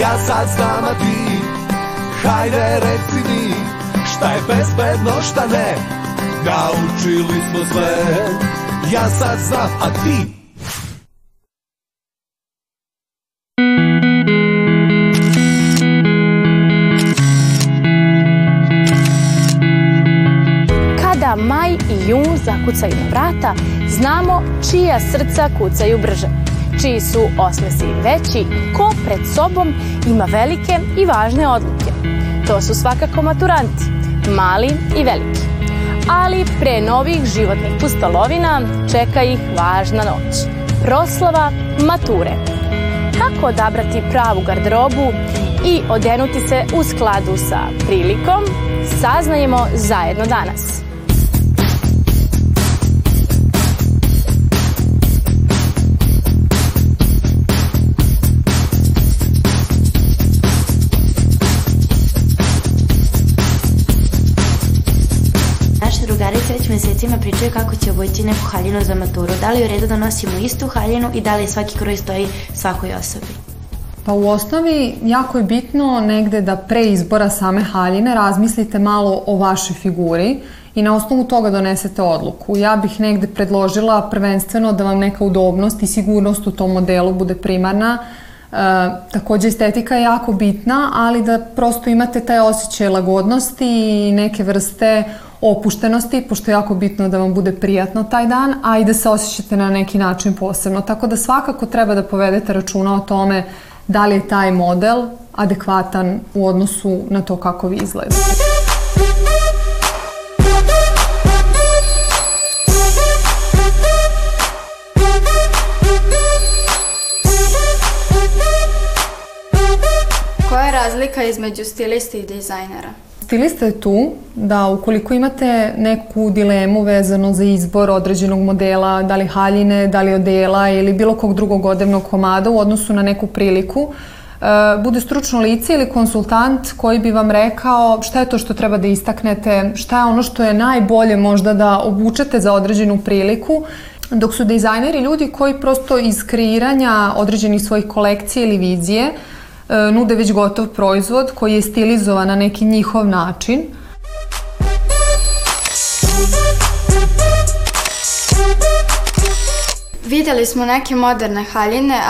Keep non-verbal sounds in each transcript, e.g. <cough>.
Ja sad znam, a ti Hajde reci mi Šta je bezbedno, šta ne? Naučili smo sve. Ja sad znam, a ti? Kada maj i jun zakucaju na vrata, znamo čija srca kucaju brže, čiji su osmesi veći, ko pred sobom ima velike i važne odluke. To su svakako maturanti, mali i veliki. Ali pre novih životnih pustolovina čeka ih važna noć. Proslava mature. Kako odabrati pravu garderobu i odenuti se u skladu sa prilikom, saznajemo zajedno danas. Već mesecima pričaju kako će obojiti neku haljinu za maturu. Da li je u redu da nosimo istu haljinu i da li svaki kroj stoji svakoj osobi? Pa u osnovi jako je bitno negde da pre izbora same haljine razmislite malo o vašoj figuri i na osnovu toga donesete odluku. Ja bih negde predložila prvenstveno da vam neka udobnost i sigurnost u tom modelu bude primarna. E, takođe estetika je jako bitna, ali da prosto imate taj osjećaj lagodnosti i neke vrste opuštenosti, pošto je jako bitno da vam bude prijatno taj dan, a i da se osjećate na neki način posebno. Tako da svakako treba da povedete računa o tome da li je taj model adekvatan u odnosu na to kako vi izgledate. Koja je razlika između stilista i dizajnera? Stilista je tu da ukoliko imate neku dilemu vezano za izbor određenog modela, da li haljine, da li odela ili bilo kog drugog odevnog komada u odnosu na neku priliku, e, bude stručno lice ili konsultant koji bi vam rekao šta je to što treba da istaknete, šta je ono što je najbolje možda da obučete za određenu priliku, dok su dizajneri ljudi koji prosto iz kreiranja određenih svojih kolekcija ili vizije e, nude već gotov proizvod koji je stilizovan na neki njihov način. Videli smo neke moderne haljine,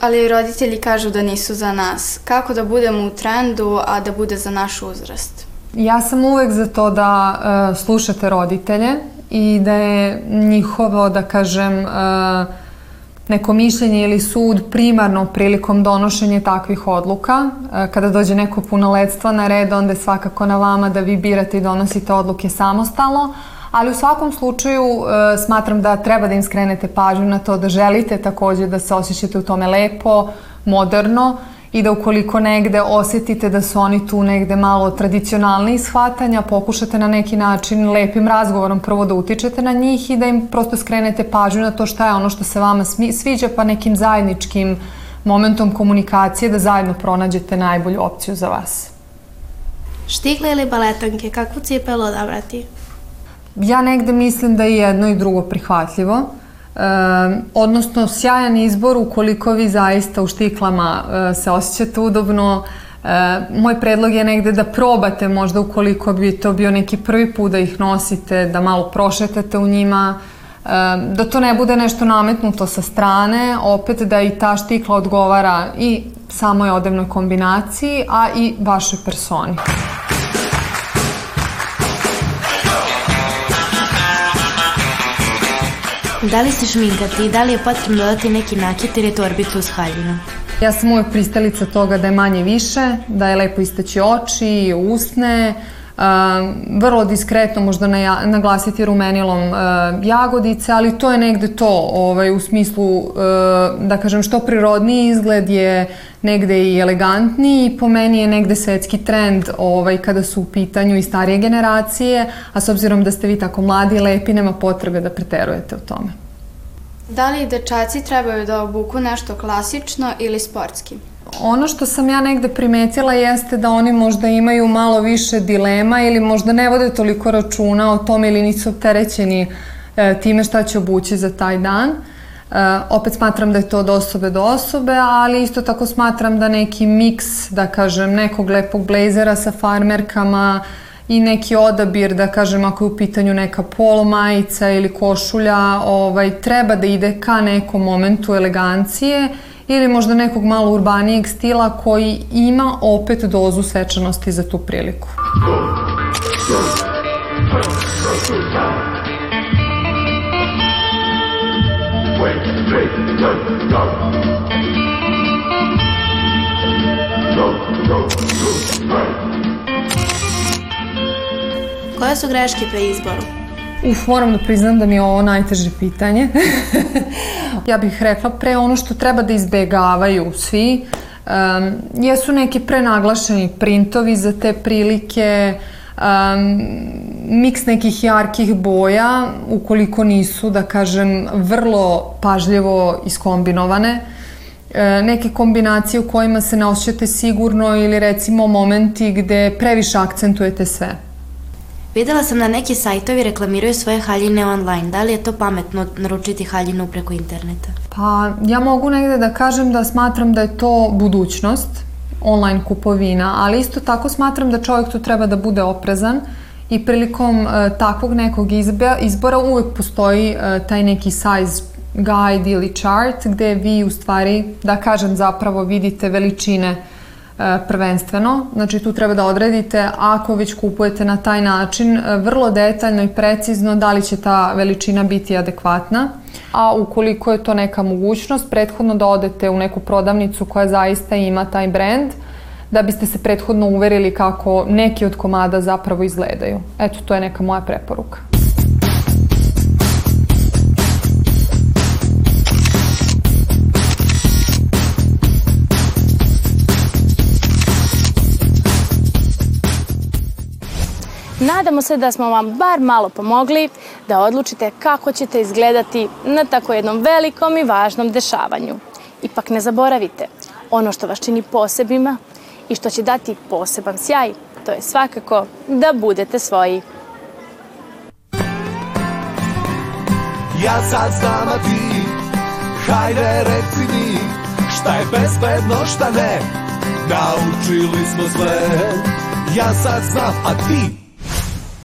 ali- roditelji kažu da nisu za nas. Kako da budemo u trendu, a da bude za naš uzrast? Ja sam uvek za to da e, slušate roditelje i da je njihovo, da kažem, e, neko mišljenje ili sud primarno prilikom donošenja takvih odluka. E, kada dođe neko punoletstvo na red, onda je svakako na vama da vi birate i donosite odluke samostalno, ali u svakom slučaju e, smatram da treba da im skrenete pažnju na to da želite takođe da se osjećate u tome lepo, moderno i da ukoliko negde osetite da su oni tu negde malo tradicionalni shvatanja, pokušate na neki način lepim razgovorom prvo da utičete na njih i da im prosto skrenete pažnju na to šta je ono što se vama sviđa, pa nekim zajedničkim momentom komunikacije da zajedno pronađete najbolju opciju za vas. Štigle ili baletanke, kakvu cipelu odabrati? Ja negde mislim da je jedno i drugo prihvatljivo. E, odnosno, sjajan izbor ukoliko vi zaista u štiklama e, se osjećate udobno. E, moj predlog je negde da probate možda ukoliko bi to bio neki prvi put da ih nosite, da malo prošetate u njima, e, da to ne bude nešto nametnuto sa strane, opet da i ta štikla odgovara i samoj odevnoj kombinaciji, a i vašoj personi. Da li se šminkati i da li je potrebno dodati neki nakit ili torbicu uz haljinu? Ja sam uvek pristalica toga da je manje više, da je lepo isteći oči, usne, uh, vrlo diskretno možda naglasiti rumenilom jagodice, ali to je negde to, ovaj, u smislu, da kažem, što prirodniji izgled je negde i elegantniji i po meni je negde svetski trend ovaj, kada su u pitanju i starije generacije, a s obzirom da ste vi tako mladi i lepi, nema potrebe da preterujete u tome. Da li dečaci trebaju da obuku nešto klasično ili sportski? Ono što sam ja negde primetila jeste da oni možda imaju malo više dilema ili možda ne vode toliko računa o tome ili nisu opterećeni e, time šta će obući za taj dan. opet smatram da je to od osobe do osobe, ali isto tako smatram da neki miks, da kažem, nekog lepog blejzera sa farmerkama i neki odabir, da kažem, ako je u pitanju neka polo majica ili košulja, ovaj, treba da ide ka nekom momentu elegancije ili možda nekog malo urbanijeg stila koji ima opet dozu svečanosti za tu priliku. Koje su greške pre izboru? Uf, moram da priznam da mi je ovo najteže pitanje. <laughs> ja bih rekla pre ono što treba da izbegavaju svi. Um, jesu neki prenaglašeni printovi za te prilike, um, miks nekih jarkih boja, ukoliko nisu, da kažem, vrlo pažljivo iskombinovane. E, neke kombinacije u kojima se ne osjećate sigurno ili recimo momenti gde previše akcentujete sve. Videla sam da neki sajtovi reklamiraju svoje haljine online. Da li je to pametno naručiti haljinu preko interneta? Pa ja mogu negde da kažem da smatram da je to budućnost, online kupovina, ali isto tako smatram da čovjek tu treba da bude oprezan i prilikom uh, takvog nekog izbora, izbora uvek postoji uh, taj neki size guide ili chart gde vi u stvari, da kažem zapravo, vidite veličine E, prvenstveno. Znači tu treba da odredite ako već kupujete na taj način e, vrlo detaljno i precizno da li će ta veličina biti adekvatna. A ukoliko je to neka mogućnost, prethodno da odete u neku prodavnicu koja zaista ima taj brand, da biste se prethodno uverili kako neki od komada zapravo izgledaju. Eto, to je neka moja preporuka. Nadamo se da smo vam bar malo pomogli da odlučite kako ćete izgledati na tako jednom velikom i važnom dešavanju. Ipak ne zaboravite, ono što vas čini posebima i što će dati poseban sjaj, to je svakako da budete svoji. Ja sad znam, a ti, hajde reci mi, šta je bezbedno, šta ne, naučili smo sve. Ja sad znam, a ti,